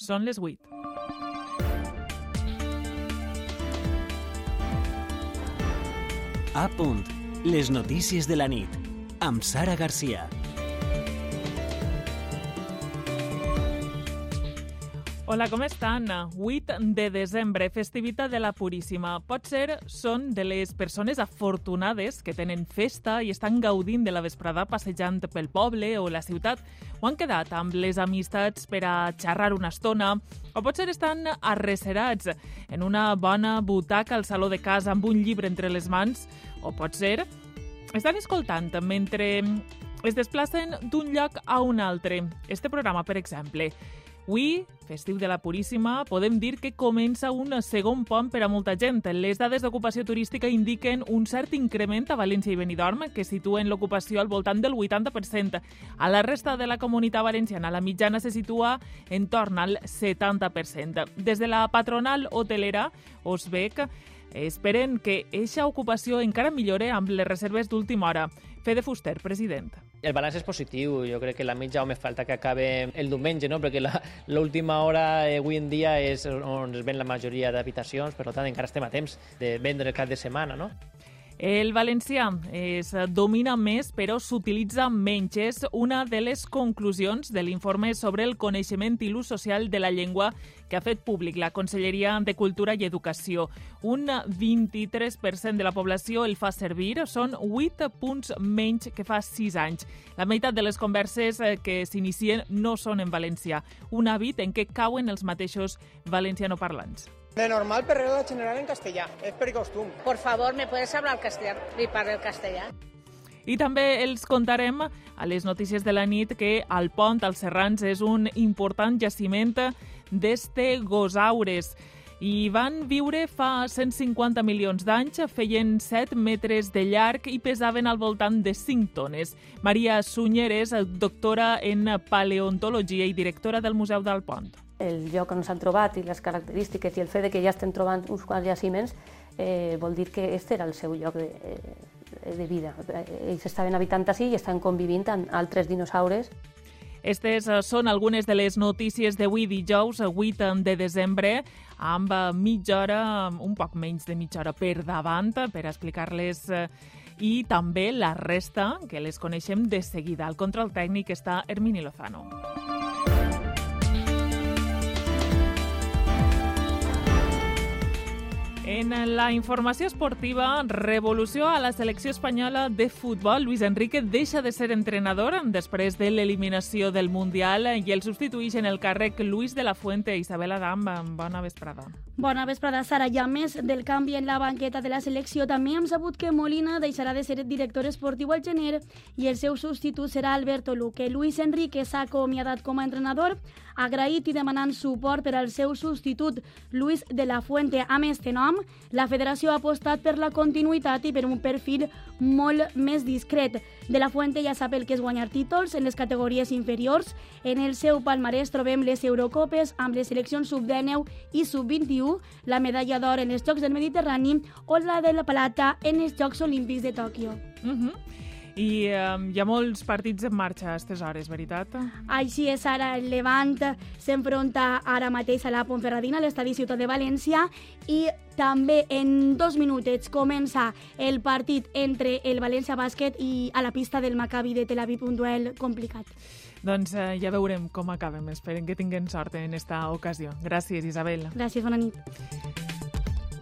Són les 8. A punt. Les notícies de la nit. Amb Sara Garcia. Hola, com estan? 8 de desembre, festivitat de la Puríssima. Potser són de les persones afortunades que tenen festa i estan gaudint de la vesprada passejant pel poble o la ciutat, o han quedat amb les amistats per a xerrar una estona, o potser estan arrecerats en una bona butaca al saló de casa amb un llibre entre les mans, o potser estan escoltant mentre es desplacen d'un lloc a un altre. Este programa, per exemple. Avui, festiu de la Puríssima, podem dir que comença un segon pont per a molta gent. Les dades d'ocupació turística indiquen un cert increment a València i Benidorm, que situen l'ocupació al voltant del 80%. A la resta de la comunitat valenciana, la mitjana se situa en torn al 70%. Des de la patronal hotelera, Osbec, esperen que eixa ocupació encara millore amb les reserves d'última hora. Fede Fuster, president. El balanç és positiu, jo crec que la mitja home falta que acabe el diumenge, no? perquè l'última hora eh, avui en dia és on es ven la majoria d'habitacions, per tant encara estem a temps de vendre el cap de setmana. No? El valencià es domina més, però s'utilitza menys. És una de les conclusions de l'informe sobre el coneixement i l'ús social de la llengua que ha fet públic la Conselleria de Cultura i Educació. Un 23% de la població el fa servir, són 8 punts menys que fa 6 anys. La meitat de les converses eh, que s'inicien no són en valencià, un hàbit en què cauen els mateixos valencianoparlants. De normal, per regla general en castellà. És per costum. Por favor, ¿me puedes hablar castellano? Li parlo el castellà. I també els contarem a les notícies de la nit que el pont als Serrans és un important jaciment d'estegosaures i van viure fa 150 milions d'anys, feien 7 metres de llarg i pesaven al voltant de 5 tones. Maria Sunyer és doctora en paleontologia i directora del Museu del Pont. El lloc on s'han trobat i les característiques i el fet de que ja estem trobant uns quants jaciments eh, vol dir que aquest era el seu lloc de, eh, de vida. Ells estaven habitant així i estan convivint amb altres dinosaures Estes són algunes de les notícies d'avui dijous, 8 de desembre, amb mitja hora, un poc menys de mitja hora per davant, per explicar-les i també la resta, que les coneixem de seguida. Al control tècnic està Hermini Lozano. En la informació esportiva, revolució a la selecció espanyola de futbol. Luis Enrique deixa de ser entrenador després de l'eliminació del Mundial i el substitueix en el càrrec Luis de la Fuente. Isabel Adam, bona vesprada. Bona vesprada, Sara. Ja més del canvi en la banqueta de la selecció, també hem sabut que Molina deixarà de ser director esportiu al gener i el seu substitut serà Alberto Luque. Luis Enrique s'ha acomiadat com a entrenador, agraït i demanant suport per al seu substitut, Luis de la Fuente. Amb este nom, la federació ha apostat per la continuïtat i per un perfil molt més discret. De la Fuente ja sap el que és guanyar títols en les categories inferiors. En el seu palmarès trobem les Eurocopes amb les seleccions sub-19 i sub-21, la medalla d'or en els Jocs del Mediterrani o la de la plata en els Jocs Olímpics de Tòquio. Uh -huh. I um, hi ha molts partits en marxa a aquestes hores, veritat? Així és, ara el Levant s'enfronta ara mateix a la Pontferradina, a l'estadi Ciutat de València, i també en dos minutets comença el partit entre el València Bàsquet i a la pista del Maccabi de Tel Aviv, un duel complicat. Doncs eh, ja veurem com acabem. Esperem que tinguem sort en esta ocasió. Gràcies, Isabel. Gràcies, bona nit.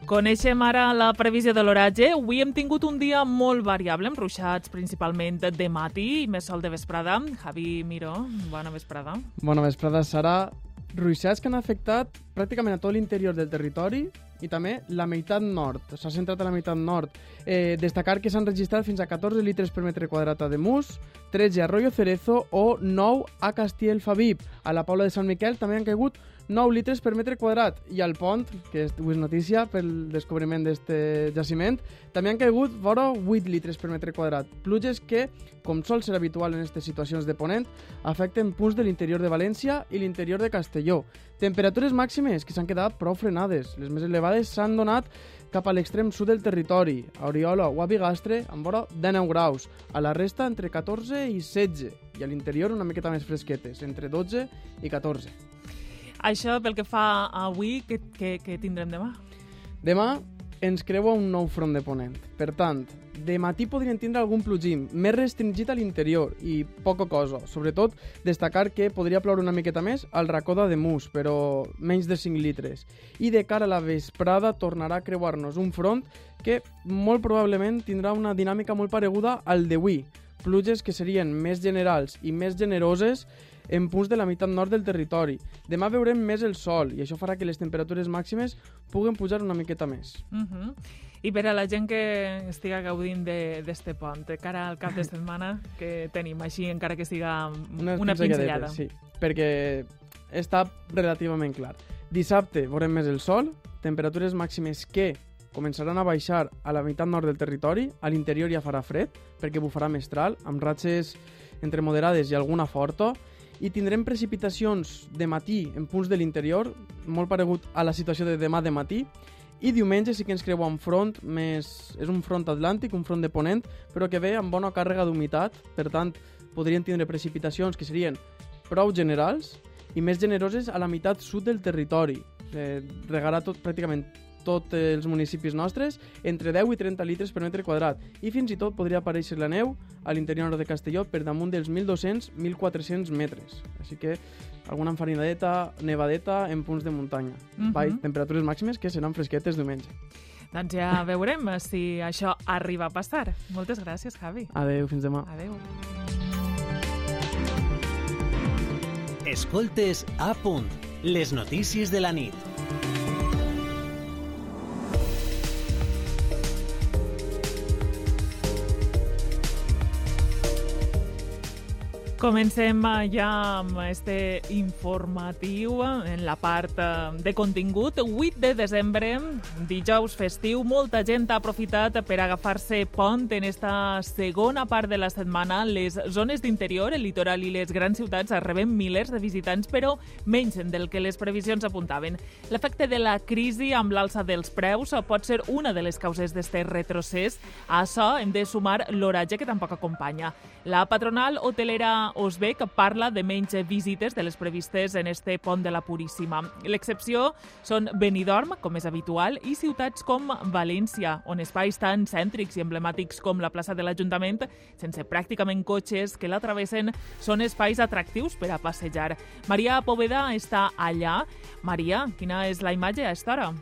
Coneixem ara la previsió de l'oratge. Avui hem tingut un dia molt variable, amb ruixats principalment de matí i més sol de vesprada. Javi Miró, bona vesprada. Bona vesprada, Sara. Ruixats que han afectat pràcticament a tot l'interior del territori i també la meitat nord. S'ha centrat a la meitat nord. Eh, destacar que s'han registrat fins a 14 litres per metre quadrat a Demus, 13 a Arroyo Cerezo o 9 a Castiel-Fabib. A la Paula de Sant Miquel també han caigut 9 litres per metre quadrat i al pont, que és, és notícia pel descobriment d'aquest jaciment, també han caigut vora 8 litres per metre quadrat. Pluges que, com sol ser habitual en aquestes situacions de ponent, afecten punts de l'interior de València i l'interior de Castelló. Temperatures màximes que s'han quedat prou frenades. Les més elevades s'han donat cap a l'extrem sud del territori, a Oriola o a Bigastre, amb vora de 9 graus. A la resta, entre 14 i 16, i a l'interior una miqueta més fresquetes, entre 12 i 14. Això pel que fa a avui, què, què, què tindrem demà? Demà ens creua un nou front de ponent. Per tant, de matí podrien tindre algun plugim, més restringit a l'interior i poca cosa. Sobretot, destacar que podria ploure una miqueta més al racó de Mus, però menys de 5 litres. I de cara a la vesprada tornarà a creuar-nos un front que molt probablement tindrà una dinàmica molt pareguda al d'avui. Pluges que serien més generals i més generoses en punts de la meitat nord del territori. Demà veurem més el sol i això farà que les temperatures màximes puguen pujar una miqueta més. Uh -huh. I per a la gent que estiga gaudint d'este pont, cara al cap de setmana que tenim, així encara que siga una, una pinzellada. Sí, perquè està relativament clar. Dissabte veurem més el sol, temperatures màximes que començaran a baixar a la meitat nord del territori, a l'interior ja farà fred, perquè bufarà mestral, amb ratxes entre moderades i alguna forta, i tindrem precipitacions de matí en punts de l'interior, molt paregut a la situació de demà de matí, i diumenge sí que ens creua un front més... És un front atlàntic, un front de ponent, però que ve amb bona càrrega d'humitat, per tant, podrien tindre precipitacions que serien prou generals i més generoses a la meitat sud del territori. Eh, regarà tot, pràcticament tots els municipis nostres entre 10 i 30 litres per metre quadrat i fins i tot podria aparèixer la neu a l'interior de Castelló per damunt dels 1.200-1.400 metres. Així que alguna enfarinadeta, nevadeta en punts de muntanya. Uh -huh. Vai, temperatures màximes que seran fresquetes diumenge. Doncs ja veurem si això arriba a passar. Moltes gràcies, Javi. Adeu, fins demà. Adeu. Escoltes a punt. Les notícies de la nit. Comencem ja amb este informatiu en la part eh, de contingut. 8 de desembre, dijous festiu, molta gent ha aprofitat per agafar-se pont en esta segona part de la setmana. Les zones d'interior, el litoral i les grans ciutats reben milers de visitants, però menys del que les previsions apuntaven. L'efecte de la crisi amb l'alça dels preus pot ser una de les causes d'este retrocés. A això hem de sumar l'oratge que tampoc acompanya. La patronal hotelera Osbec parla de menys visites de les previstes en este pont de la Puríssima. L'excepció són Benidorm, com és habitual, i ciutats com València, on espais tan cèntrics i emblemàtics com la plaça de l'Ajuntament, sense pràcticament cotxes que la travessen, són espais atractius per a passejar. Maria Poveda està allà. Maria, quina és la imatge a esta hora?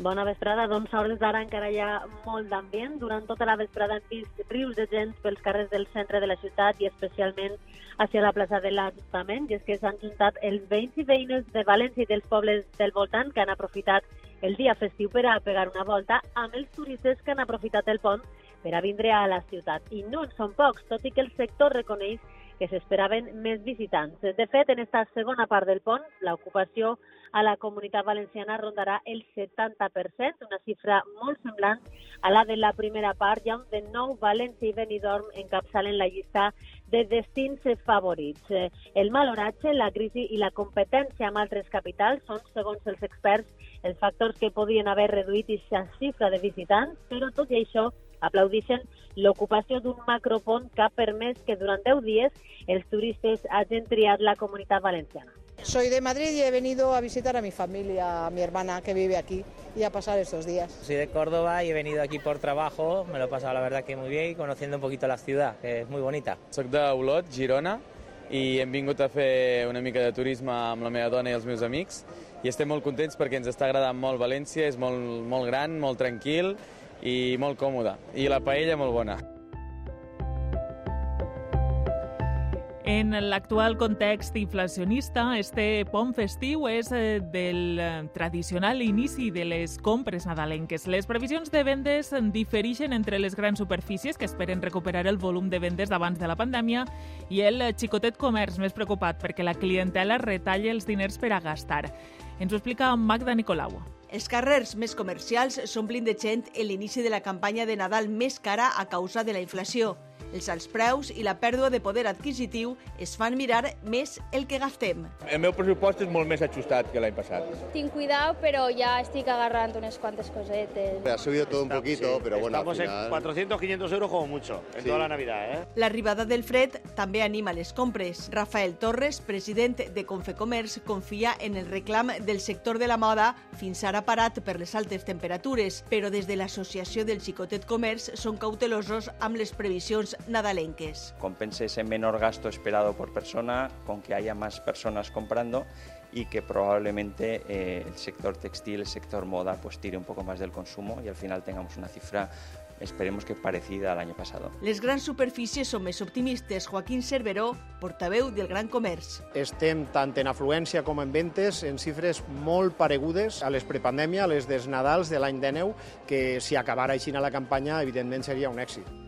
Bona vesprada. Doncs a hores d'ara encara hi ha molt d'ambient. Durant tota la vesprada hem vist rius de gent pels carrers del centre de la ciutat i especialment hacia la plaça de l'Ajuntament. I és que s'han juntat els veïns i veïnes de València i dels pobles del voltant que han aprofitat el dia festiu per a pegar una volta amb els turistes que han aprofitat el pont per a vindre a la ciutat. I no en són pocs, tot i que el sector reconeix que s'esperaven més visitants. De fet, en esta segona part del pont, l'ocupació a la comunitat valenciana rondarà el 70%, una xifra molt semblant a la de la primera part, ja on de nou València i Benidorm encapçalen la llista de destins favorits. El mal oratge, la crisi i la competència amb altres capitals són, segons els experts, els factors que podien haver reduït aquesta xifra de visitants, però tot i això aplaudixen l'ocupació d'un macropont que ha permès que durant 10 dies els turistes hagin triat la comunitat valenciana. Soy de Madrid y he venido a visitar a mi familia, a mi hermana que vive aquí y a pasar estos días. Soy de Córdoba y he venido aquí por trabajo, me lo he pasado la verdad que muy bien y conociendo un poquito la ciudad, que es muy bonita. Soc d'Olot, Girona, i hem vingut a fer una mica de turisme amb la meva dona i els meus amics i estem molt contents perquè ens està agradant molt València, és molt, molt gran, molt tranquil i molt còmode. I la paella molt bona. En l'actual context inflacionista, este pont festiu és eh, del eh, tradicional inici de les compres nadalenques. Les previsions de vendes difereixen entre les grans superfícies que esperen recuperar el volum de vendes d'abans de la pandèmia i el xicotet comerç més preocupat perquè la clientela retalla els diners per a gastar. Ens ho explica Magda Nicolau. Els carrers més comercials s'omplin de gent en l'inici de la campanya de Nadal més cara a causa de la inflació. Els alts preus i la pèrdua de poder adquisitiu es fan mirar més el que gastem. El meu pressupost és molt més ajustat que l'any passat. Tinc cuidado, però ja estic agarrant unes quantes cosetes. Ha subido todo un poquito, sí, pero bueno, Estamos al final... en 400, 500 euros como mucho, en Sí. toda la Navidad, ¿eh? L'arribada del fred també anima les compres. Rafael Torres, president de Confecomerç, confia en el reclam del sector de la moda, fins ara parat per les altes temperatures, però des de l'Associació del Xicotet Comerç són cautelosos amb les previsions nadalenques. compense ese menor gasto esperado por persona con que haya más personas comprando y que probablemente eh, el sector textil, el sector moda, pues tire un poco más del consumo y al final tengamos una cifra, esperemos que parecida al año pasado. Les grans superfícies són més optimistes. Joaquín Cerveró, portaveu del Gran Comerç. Estem tant en afluència com en ventes en xifres molt paregudes a les prepandèmia, a les dels Nadals de l'any 19, que si acabara així la campanya, evidentment seria un èxit.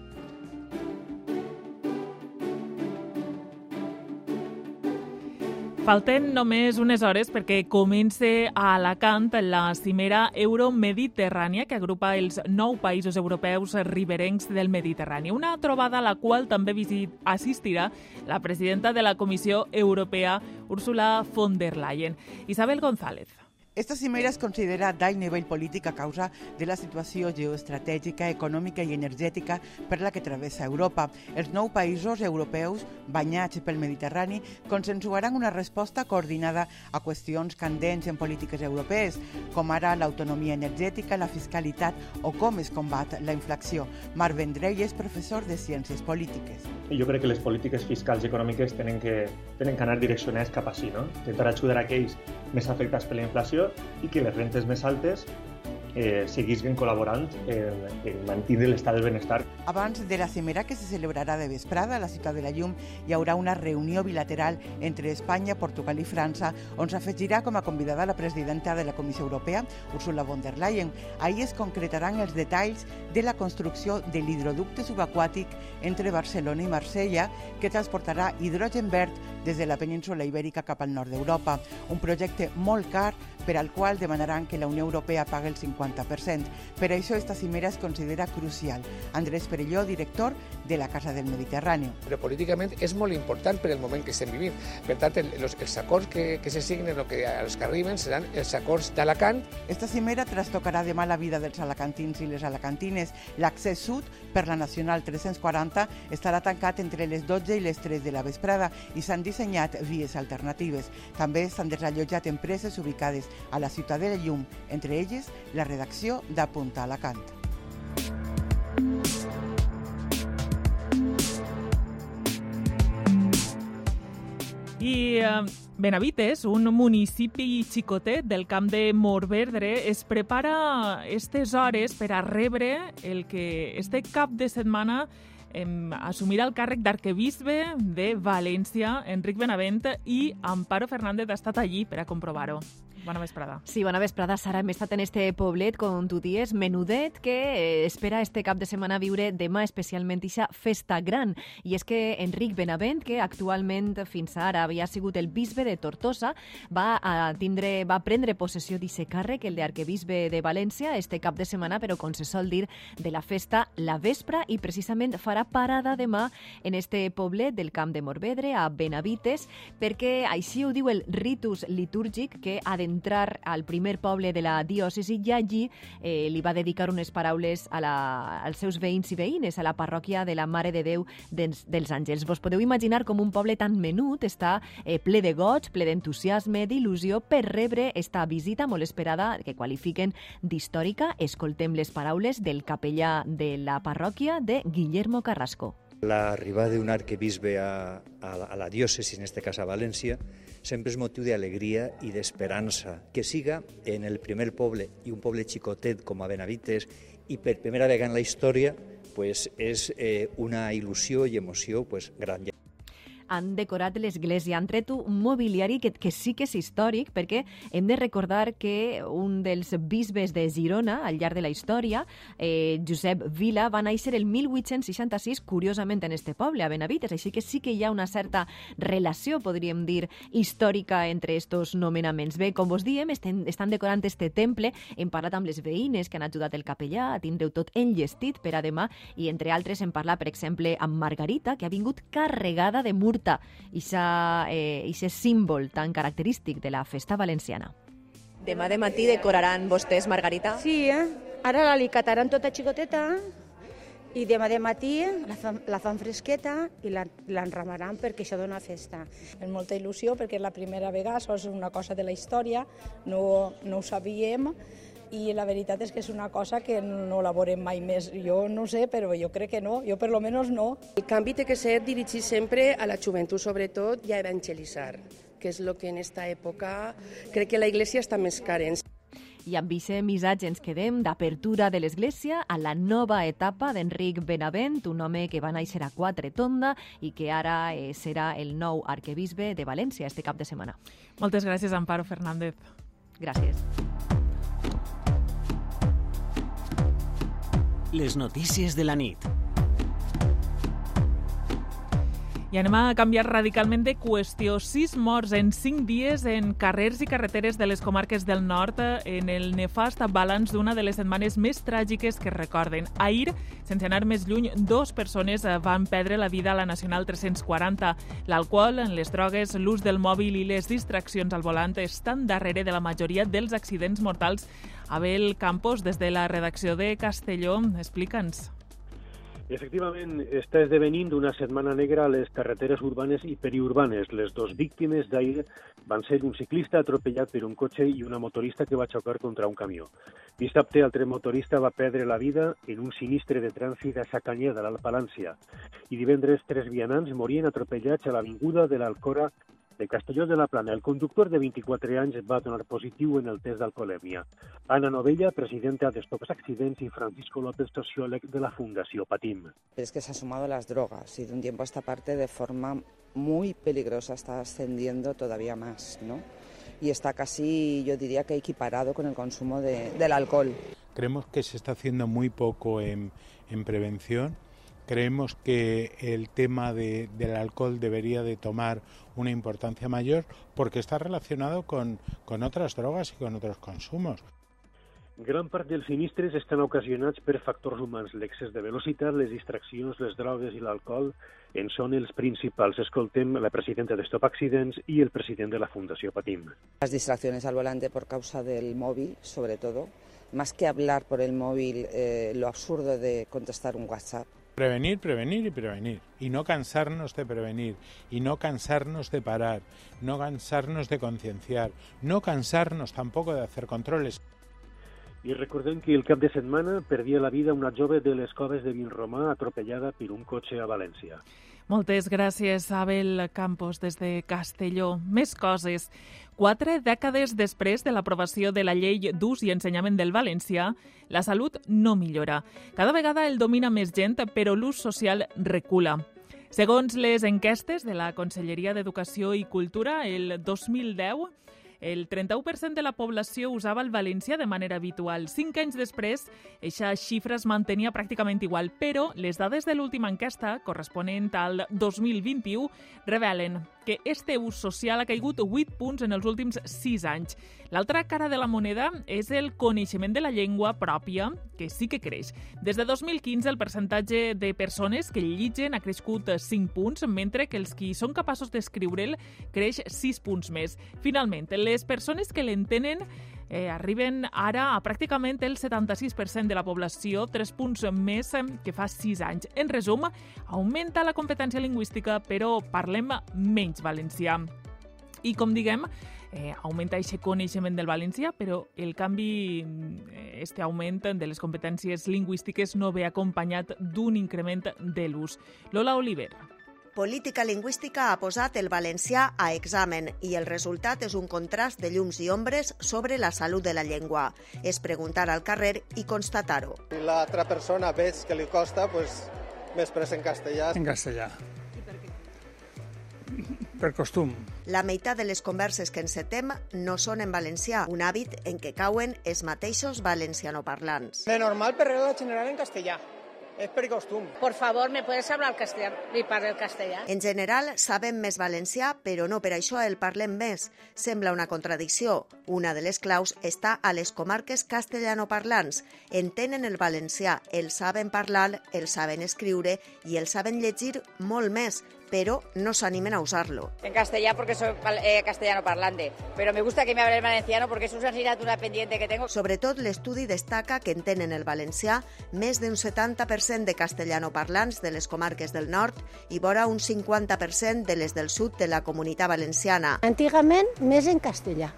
Falten només unes hores perquè comence a Alacant la cimera euromediterrània que agrupa els nou països europeus riberencs del Mediterrani. Una trobada a la qual també visit, assistirà la presidenta de la Comissió Europea, Úrsula von der Leyen. Isabel González. Esta cimera es considera d'alt nivell polític a causa de la situació geoestratègica, econòmica i energètica per la que travessa Europa. Els nou països europeus banyats pel Mediterrani consensuaran una resposta coordinada a qüestions candents en polítiques europees, com ara l'autonomia energètica, la fiscalitat o com es combat la inflació. Marc Vendrell és professor de Ciències Polítiques. Jo crec que les polítiques fiscals i econòmiques tenen que, tenen que anar direccionades cap així, no? Intentar ajudar aquells més afectats per la inflació i que les rentes més altes eh, seguisquen col·laborant en, en mantenir l'estat del benestar. Abans de la cimera que se celebrarà de vesprada a la Ciutat de la Llum, hi haurà una reunió bilateral entre Espanya, Portugal i França, on s'afegirà com a convidada la presidenta de la Comissió Europea, Ursula von der Leyen. Ahir es concretaran els detalls de la construcció de l'hidroducte subaquàtic entre Barcelona i Marsella, que transportarà hidrogen verd des de la península Ibèrica cap al nord d'Europa. Un projecte molt car per al qual demanaran que la Unió Europea pagui el 50%. Per això esta cimera es considera crucial. Andrés Perelló, director de la Casa del Mediterrani. però políticament és molt important per el moment que estem vivint. Per tant, el, els, els acords que, que se signen o que, als que arriben seran els acords d'Alacant. Esta cimera trastocarà demà la vida dels alacantins i les alacantines. L'accés sud per la Nacional 340 estarà tancat entre les 12 i les 3 de la vesprada i s'han dissenyat vies alternatives. També s'han desallotjat empreses ubicades a la ciutat de la Llum, entre elles la redacció d'Apunta Alacant. I eh, Benavites, un municipi xicotet del camp de Morvedre, es prepara aquestes hores per a rebre el que este cap de setmana em, assumirà el càrrec d'arquebisbe de València, Enric Benavent, i Amparo Fernández ha estat allí per a comprovar-ho. Bona vesprada. Sí, bona vesprada, Sara. Hem estat en este poblet, com tu dies, menudet, que eh, espera este cap de setmana viure demà especialment ixa festa gran. I és que Enric Benavent, que actualment fins ara havia sigut el bisbe de Tortosa, va a tindre, va prendre possessió d'aquest càrrec, el d'arquebisbe de València, este cap de setmana, però com se sol dir, de la festa la vespra i precisament farà parada demà en este poblet del Camp de Morvedre, a Benavites, perquè així ho diu el ritus litúrgic que ha d'entrar al primer poble de la diòcesi i allí eh, li va dedicar unes paraules a la, als seus veïns i veïnes, a la parròquia de la Mare de Déu dels, dels Àngels. Vos podeu imaginar com un poble tan menut està eh, ple de goig, ple d'entusiasme, d'il·lusió per rebre esta visita molt esperada que qualifiquen d'històrica. Escoltem les paraules del capellà de la parròquia de Guillermo Carrasco. L'arribada d'un arquebisbe a, a, la- a la diòcesi, en este cas a València, sempre és motiu d'alegria i d'esperança. Que siga en el primer poble i un poble xicotet com a Benavites i per primera vegada en la història pues, és eh, una il·lusió i emoció pues, gran. Han decorat l'església. Han tret un mobiliari que, que sí que és històric, perquè hem de recordar que un dels bisbes de Girona, al llarg de la història, eh, Josep Vila, va néixer el 1866, curiosament, en este poble, a Benavites. Així que sí que hi ha una certa relació, podríem dir, històrica entre estos nomenaments. Bé, com vos diem, estem, estan decorant este temple. Hem parlat amb les veïnes que han ajudat el capellà a tindre tot enllestit per a demà i, entre altres, hem parlat, per exemple, amb Margarita, que ha vingut carregada de murta, i eh, símbol tan característic de la festa valenciana. Demà de matí decoraran vostès, Margarita? Sí, eh? ara l'alicataran tota xicoteta i demà de matí la fan, la fan fresqueta i l'enramaran perquè això dona festa. És molta il·lusió perquè és la primera vegada, això és una cosa de la història, no, no ho sabíem i la veritat és que és una cosa que no la veurem mai més. Jo no sé, però jo crec que no, jo per lo menos no. El canvi té que ser dirigit sempre a la joventut, sobretot, i a evangelitzar, que és el que en aquesta època crec que la Iglesia està més carent. I amb aquest missatge ens quedem d'apertura de l'Església a la nova etapa d'Enric Benavent, un home que va néixer a Quatretonda i que ara eh, serà el nou arquebisbe de València este cap de setmana. Moltes gràcies, Amparo Fernández. Gràcies. Les notícies de la nit. I anem a canviar radicalment de qüestió. Sis morts en cinc dies en carrers i carreteres de les comarques del nord en el nefast balanç d'una de les setmanes més tràgiques que recorden. Ahir, sense anar més lluny, dos persones van perdre la vida a la Nacional 340. L'alcohol, les drogues, l'ús del mòbil i les distraccions al volant estan darrere de la majoria dels accidents mortals. Abel Campos, des de la redacció de Castelló, explica'ns. Efectivament, està esdevenint una setmana negra a les carreteres urbanes i periurbanes. Les dues víctimes d'ahir van ser un ciclista atropellat per un cotxe i una motorista que va xocar contra un camió. Dissabte, altre motorista va perdre la vida en un sinistre de trànsit a Sacanyeda, l'Alt Palància. I divendres, tres vianants morien atropellats a l'avinguda de l'Alcora de Castelló de la Plana, el conductor de 24 anys va donar positiu en el test d'alcoholèmia. Ana Novella, presidenta de Stop Accidents, y Francisco López, socióleg de la Fundació Patim. Es que se ha sumado las drogas y de un tiempo a esta parte de forma muy peligrosa está ascendiendo todavía más, ¿no? Y está casi, yo diría que equiparado con el consumo de, del alcohol. Creemos que se está haciendo muy poco en, en prevención Creemos que el tema de, del alcohol debería de tomar una importancia mayor porque está relacionado con, con otras drogas y con otros consumos. Gran part dels sinistres estan ocasionats per factors humans. L'excés de velocitat, les distraccions, les drogues i l'alcohol en són els principals. Escoltem la presidenta de Stop Accidents i el president de la Fundació Patim. Las distracciones al volante por causa del móvil, sobre todo. Más que hablar por el móvil, eh, lo absurdo de contestar un WhatsApp Prevenir, prevenir y prevenir. Y no cansarnos de prevenir. Y no cansarnos de parar. No cansarnos de concienciar. No cansarnos tampoco de hacer controles. I recordem que el cap de setmana perdia la vida una jove de les coves de Vinromà atropellada per un cotxe a València. Moltes gràcies, Abel Campos, des de Castelló. Més coses. Quatre dècades després de l'aprovació de la llei d'ús i ensenyament del valencià, la salut no millora. Cada vegada el domina més gent, però l'ús social recula. Segons les enquestes de la Conselleria d'Educació i Cultura, el 2010 el 31% de la població usava el valencià de manera habitual. Cinc anys després, aquesta xifra es mantenia pràcticament igual, però les dades de l'última enquesta, corresponent al 2021, revelen que este ús social ha caigut 8 punts en els últims 6 anys. L'altra cara de la moneda és el coneixement de la llengua pròpia, que sí que creix. Des de 2015 el percentatge de persones que llitgen ha crescut 5 punts, mentre que els qui són capaços d'escriure'l creix 6 punts més. Finalment, les persones que l'entenen eh, arriben ara a pràcticament el 76% de la població, 3 punts més que fa 6 anys. En resum, augmenta la competència lingüística, però parlem menys valencià. I com diguem, eh, augmenta aquest coneixement del valencià, però el canvi, eh, este augment de les competències lingüístiques no ve acompanyat d'un increment de l'ús. Lola Oliver. Política Lingüística ha posat el valencià a examen i el resultat és un contrast de llums i ombres sobre la salut de la llengua. És preguntar al carrer i constatar-ho. Si l'altra persona veig que li costa, pues, m'expressa en castellà. En castellà. per costum. La meitat de les converses que encetem no són en valencià, un hàbit en què cauen els mateixos valencianoparlants. De normal per regla general en castellà. Es per costum. Por favor, ¿me puedes hablar castellano? Y parle el castellà. En general, sabem més valencià, però no per això el parlem més. Sembla una contradicció. Una de les claus està a les comarques castellanoparlants. Entenen el valencià, el saben parlar, el saben escriure i el saben llegir molt més, pero no se animen a usarlo. En castellà porque soy eh, castellano parlante, pero me gusta que me hable el valenciano porque es una asignatura pendiente que tengo. Sobretot, l'estudi destaca que entenen el valencià més d'un 70% de castellanoparlants de les comarques del nord i vora un 50% de les del sud de la comunitat valenciana. Antigament, més en castellà.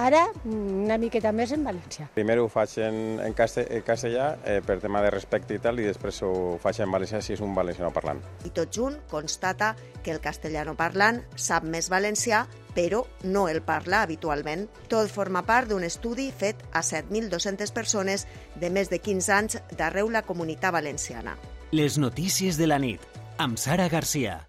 Ara, una miqueta més en valencià. Primer ho faig en, en castellà eh, per tema de respecte i tal, i després ho faig en valencià si és un valenciano parlant. I tot junt constata que el castellano parlant sap més valencià, però no el parla habitualment. Tot forma part d'un estudi fet a 7.200 persones de més de 15 anys d'arreu la comunitat valenciana. Les notícies de la nit, amb Sara Garcia.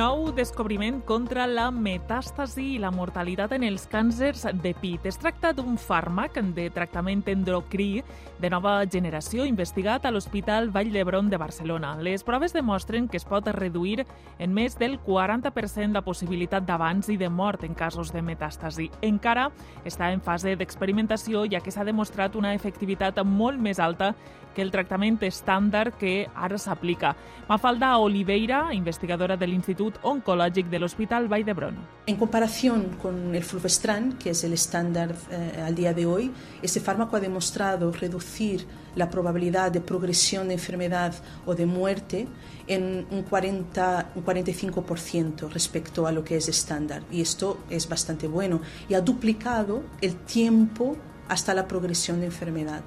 Nou descobriment contra la metàstasi i la mortalitat en els càncers de pit. Es tracta d'un fàrmac de tractament endocrí de nova generació investigat a l'Hospital Vall d'Hebron de Barcelona. Les proves demostren que es pot reduir en més del 40% la possibilitat d'avanç i de mort en casos de metàstasi. Encara està en fase d'experimentació, ja que s'ha demostrat una efectivitat molt més alta que el tractament estàndard que ara s'aplica. Mafalda Oliveira, investigadora de l'Institut Oncològic de l'Hospital Vall d'Hebron. En comparación con el fulvestrant, que es el estándar eh, al día de hoy, este fármaco ha demostrado reducir la probabilidad de progresión de enfermedad o de muerte en un, 40, un 45% respecto a lo que es estándar. Y esto es bastante bueno. Y ha duplicado el tiempo hasta la progresión de enfermedad.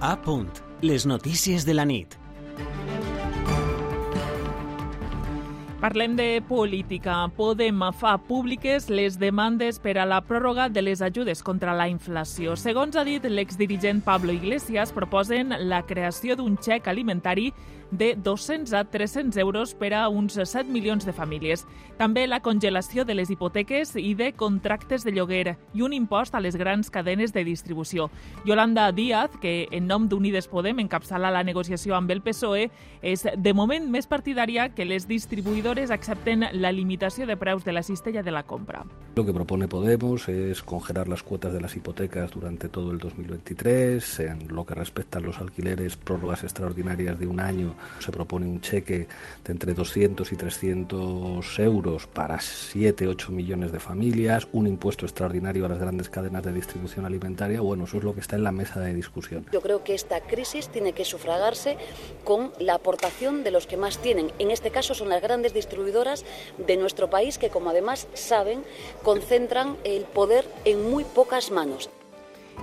A punt. Les notícies de la nit. Parlem de política. Podem fa públiques les demandes per a la pròrroga de les ajudes contra la inflació. Segons ha dit l'exdirigent Pablo Iglesias, proposen la creació d'un xec alimentari de 200 a 300 euros per a uns 7 milions de famílies. També la congelació de les hipoteques i de contractes de lloguer i un impost a les grans cadenes de distribució. Yolanda Díaz, que en nom d'Unides Podem encapçala la negociació amb el PSOE, és de moment més partidària que les distribuïdores accepten la limitació de preus de la cistella de la compra. Lo que propone Podemos es congelar las cuotas de las hipotecas durante todo el 2023, en lo que respecta a los alquileres, prórrogas extraordinarias de un año se propone un cheque de entre 200 y 300 euros para 7, 8 millones de familias, un impuesto extraordinario a las grandes cadenas de distribución alimentaria. Bueno, eso es lo que está en la mesa de discusión. Yo creo que esta crisis tiene que sufragarse con la aportación de los que más tienen. En este caso son las grandes distribuidoras de nuestro país que, como además saben, concentran el poder en muy pocas manos.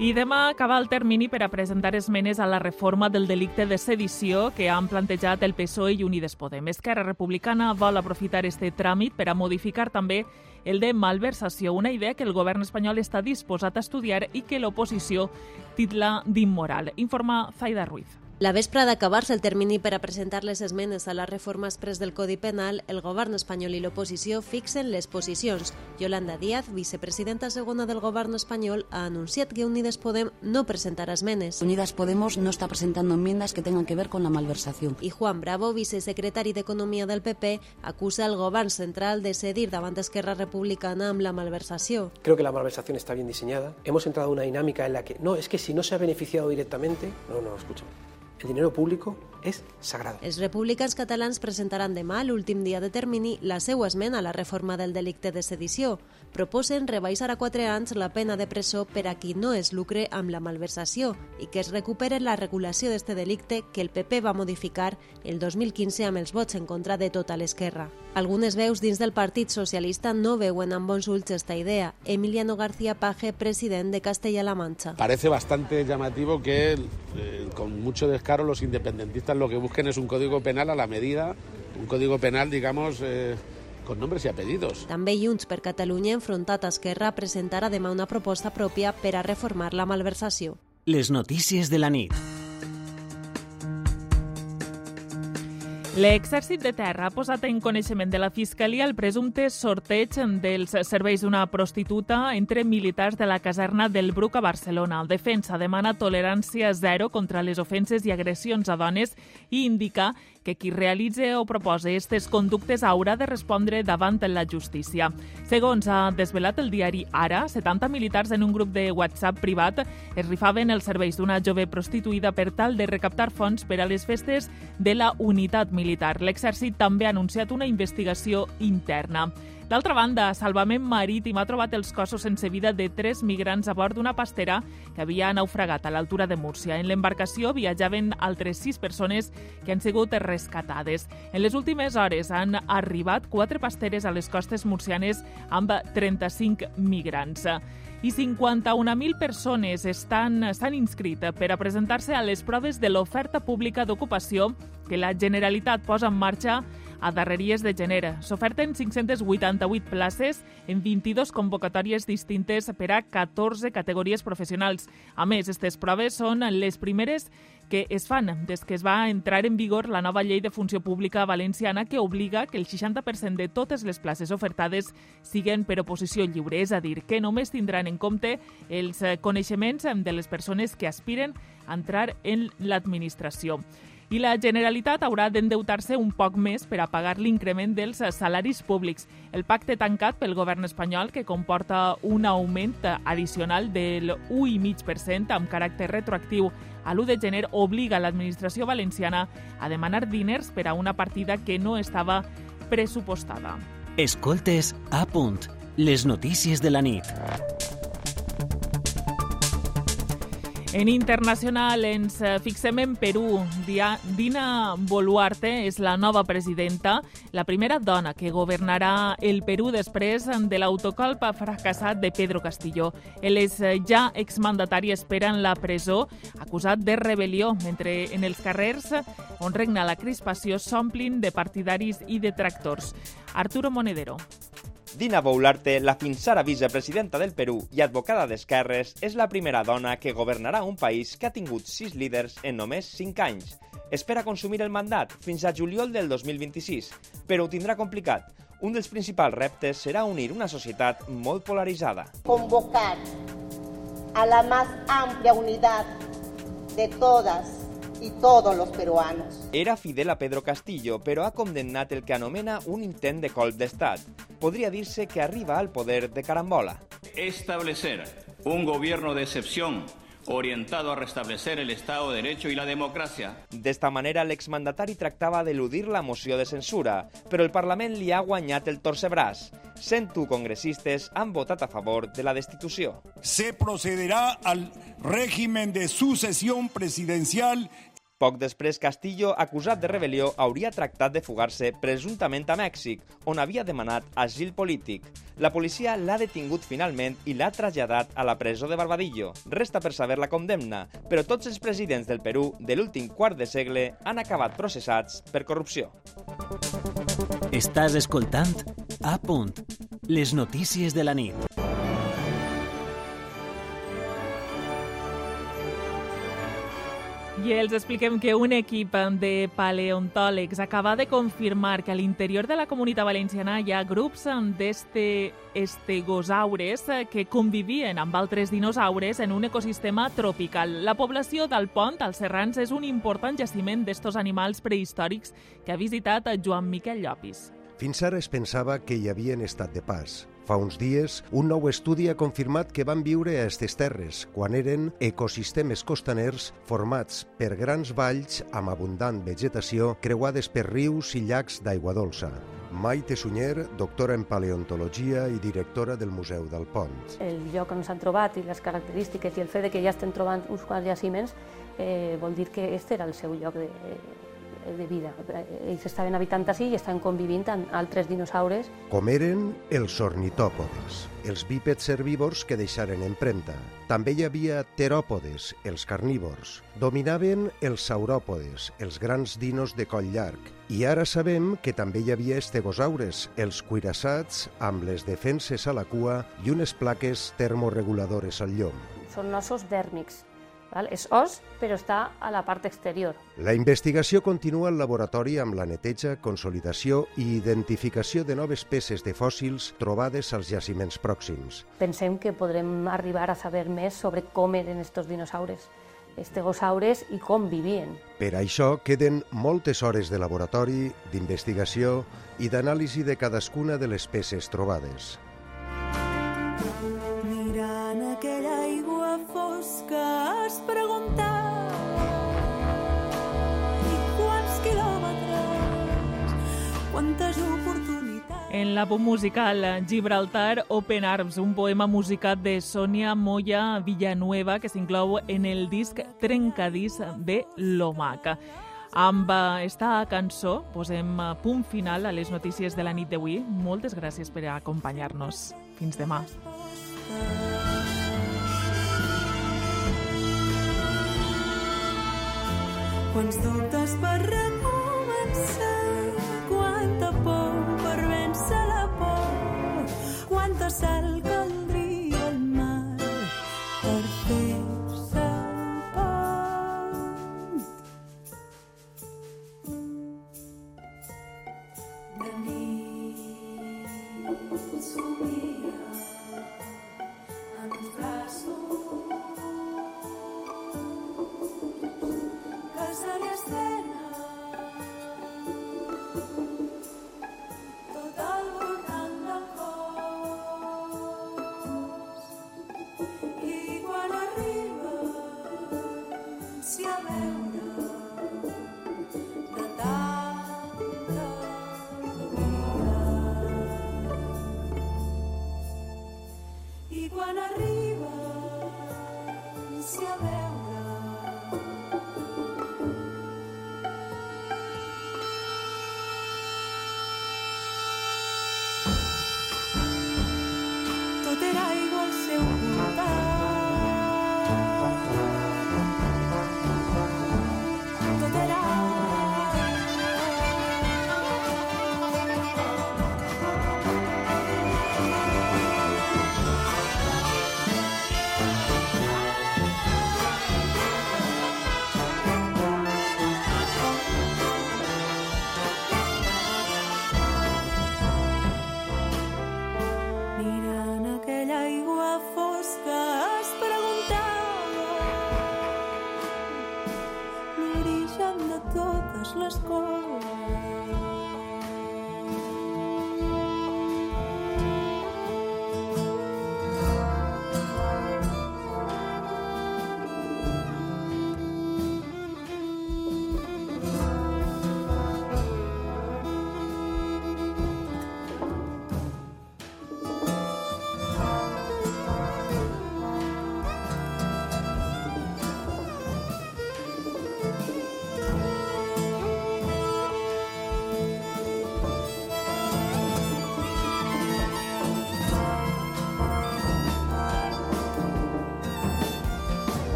I demà acaba el termini per a presentar esmenes a la reforma del delicte de sedició que han plantejat el PSOE i Unides Podem. Esquerra Republicana vol aprofitar este tràmit per a modificar també el de malversació, una idea que el govern espanyol està disposat a estudiar i que l'oposició titla d'immoral. Informa Zaida Ruiz. La vespre d'acabar-se el termini per a presentar les esmenes a la reforma express del Codi Penal, el govern espanyol i l'oposició fixen les posicions. Yolanda Díaz, vicepresidenta segona del govern espanyol, ha anunciat que Unides Podem no presentarà esmenes. Unidas Podemos no está presentando enmiendas que tengan que ver con la malversación. I Juan Bravo, vicesecretari d'Economia del PP, acusa el govern central de cedir davant Esquerra Republicana amb la malversació. Creo que la malversación está bien diseñada. Hemos entrado en una dinámica en la que, no, es que si no se ha beneficiado directamente, no, no, escucha. El dinero público és sagrado. Els republicans catalans presentaran demà, l'últim dia de termini, la seva esmena a la reforma del delicte de sedició. Proposen rebaixar a 4 anys la pena de presó per a qui no es lucre amb la malversació i que es recupere la regulació d'este delicte que el PP va modificar el 2015 amb els vots en contra de tota l'esquerra. Algunes veus dins del Partit Socialista no veuen amb bons ulls esta idea. Emiliano García Paje, president de Castella-La Mancha. Parece bastante llamativo que, eh, con mucho descaro, los independentistas lo que busquen es un código penal a la medida, un código penal, digamos, eh, con nombres y apellidos. També Junts per Catalunya, enfrontat a Esquerra, presentarà demà una proposta pròpia per a reformar la malversació. les notícies de la nit. L'exèrcit de terra ha posat en coneixement de la Fiscalia el presumpte sorteig dels serveis d'una prostituta entre militars de la caserna del Bruc a Barcelona. El defensa demana tolerància zero contra les ofenses i agressions a dones i indica que qui realitze o propose aquestes conductes haurà de respondre davant la justícia. Segons ha desvelat el diari Ara, 70 militars en un grup de WhatsApp privat es rifaven els serveis d'una jove prostituïda per tal de recaptar fons per a les festes de la unitat militar. L'exèrcit també ha anunciat una investigació interna. D'altra banda, Salvament Marítim ha trobat els cossos sense vida de tres migrants a bord d'una pastera que havia naufragat a l'altura de Múrcia. En l'embarcació viatjaven altres sis persones que han sigut rescatades. En les últimes hores han arribat quatre pasteres a les costes murcianes amb 35 migrants i 51.000 persones s'han inscrit per a presentar-se a les proves de l'oferta pública d'ocupació que la Generalitat posa en marxa a darreries de gener. S'oferten 588 places en 22 convocatòries distintes per a 14 categories professionals. A més, aquestes proves són les primeres que es fan des que es va entrar en vigor la nova llei de funció pública valenciana que obliga que el 60% de totes les places ofertades siguen per oposició lliure, és a dir, que només tindran en compte els coneixements de les persones que aspiren a entrar en l'administració i la Generalitat haurà d'endeutar-se un poc més per a pagar l'increment dels salaris públics. El pacte tancat pel govern espanyol, que comporta un augment addicional del 1,5% amb caràcter retroactiu a l'1 de gener, obliga l'administració valenciana a demanar diners per a una partida que no estava pressupostada. Escoltes a punt, les notícies de la nit. En internacional ens eh, fixem en Perú. Dina Boluarte és la nova presidenta, la primera dona que governarà el Perú després de l'autocolp fracassat de Pedro Castillo. El és eh, ja exmandatari espera en la presó, acusat de rebel·lió, mentre en els carrers on regna la crispació s'omplin de partidaris i detractors. Arturo Monedero. Dina Boularte, la fins ara vicepresidenta del Perú i advocada d'esquerres, és la primera dona que governarà un país que ha tingut sis líders en només cinc anys. Espera consumir el mandat fins a juliol del 2026, però ho tindrà complicat. Un dels principals reptes serà unir una societat molt polaritzada. Convocar a la más amplia unidad de todas y todos los peruanos. Era fidel a Pedro Castillo, però ha condemnat el que anomena un intent de colp d'estat. Podria dir-se que arriba al poder de carambola. Establecer un gobierno de excepción orientado a restablecer el Estado de Derecho y la democracia. D'esta manera, l'exmandatari tractava d'eludir la moció de censura, però el Parlament li ha guanyat el torcebràs. 101 congressistes han votat a favor de la destitució. Se procederá al régimen de sucesión presidencial poc després, Castillo, acusat de rebel·lió, hauria tractat de fugar-se presumptament a Mèxic, on havia demanat asil polític. La policia l'ha detingut finalment i l'ha traslladat a la presó de Barbadillo. Resta per saber la condemna, però tots els presidents del Perú de l'últim quart de segle han acabat processats per corrupció. Estàs escoltant A punt, les notícies de la nit. I els expliquem que un equip de paleontòlegs acaba de confirmar que a l'interior de la comunitat valenciana hi ha grups d'este estegosaures que convivien amb altres dinosaures en un ecosistema tropical. La població del Pont, als Serrans, és un important jaciment d'estos animals prehistòrics que ha visitat Joan Miquel Llopis. Fins ara es pensava que hi havien estat de pas, Fa uns dies, un nou estudi ha confirmat que van viure a aquestes terres quan eren ecosistemes costaners formats per grans valls amb abundant vegetació creuades per rius i llacs d'aigua dolça. Maite Sunyer, doctora en paleontologia i directora del Museu del Pont. El lloc on s'han trobat i les característiques i el fet de que ja estem trobant uns quants jaciments eh, vol dir que aquest era el seu lloc de, de vida. Ells estaven habitant així i estan convivint amb altres dinosaures. Com eren els ornitòpodes, els bípeds herbívors que deixaren empremta. També hi havia teròpodes, els carnívors. Dominaven els sauròpodes, els grans dinos de coll llarg. I ara sabem que també hi havia estegosaures, els cuirassats, amb les defenses a la cua i unes plaques termoreguladores al llom. Són ossos dèrmics, Val? És os, però està a la part exterior. La investigació continua al laboratori amb la neteja, consolidació i identificació de noves peces de fòssils trobades als jaciments pròxims. Pensem que podrem arribar a saber més sobre com eren estos dinosaures, estegosaures i com vivien. Per això queden moltes hores de laboratori, d'investigació i d'anàlisi de cadascuna de les peces trobades. Fosca es preguntava i quants quilòmetres, quantes oportunitats... En la pop musical Gibraltar Open Arms, un poema musicat de Sònia Moya Villanueva que s'inclou en el disc Trencadís de l'Omaca. Amb esta cançó posem punt final a les notícies de la nit d'avui. Moltes gràcies per acompanyar-nos. Fins demà. Quants dubtes per recomençar, quanta por per vèncer la por, quanta sal caldria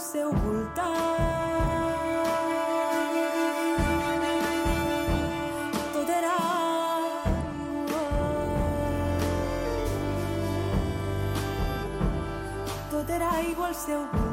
seu voltant. Tot era aigua. Tot era aigua al seu voltant.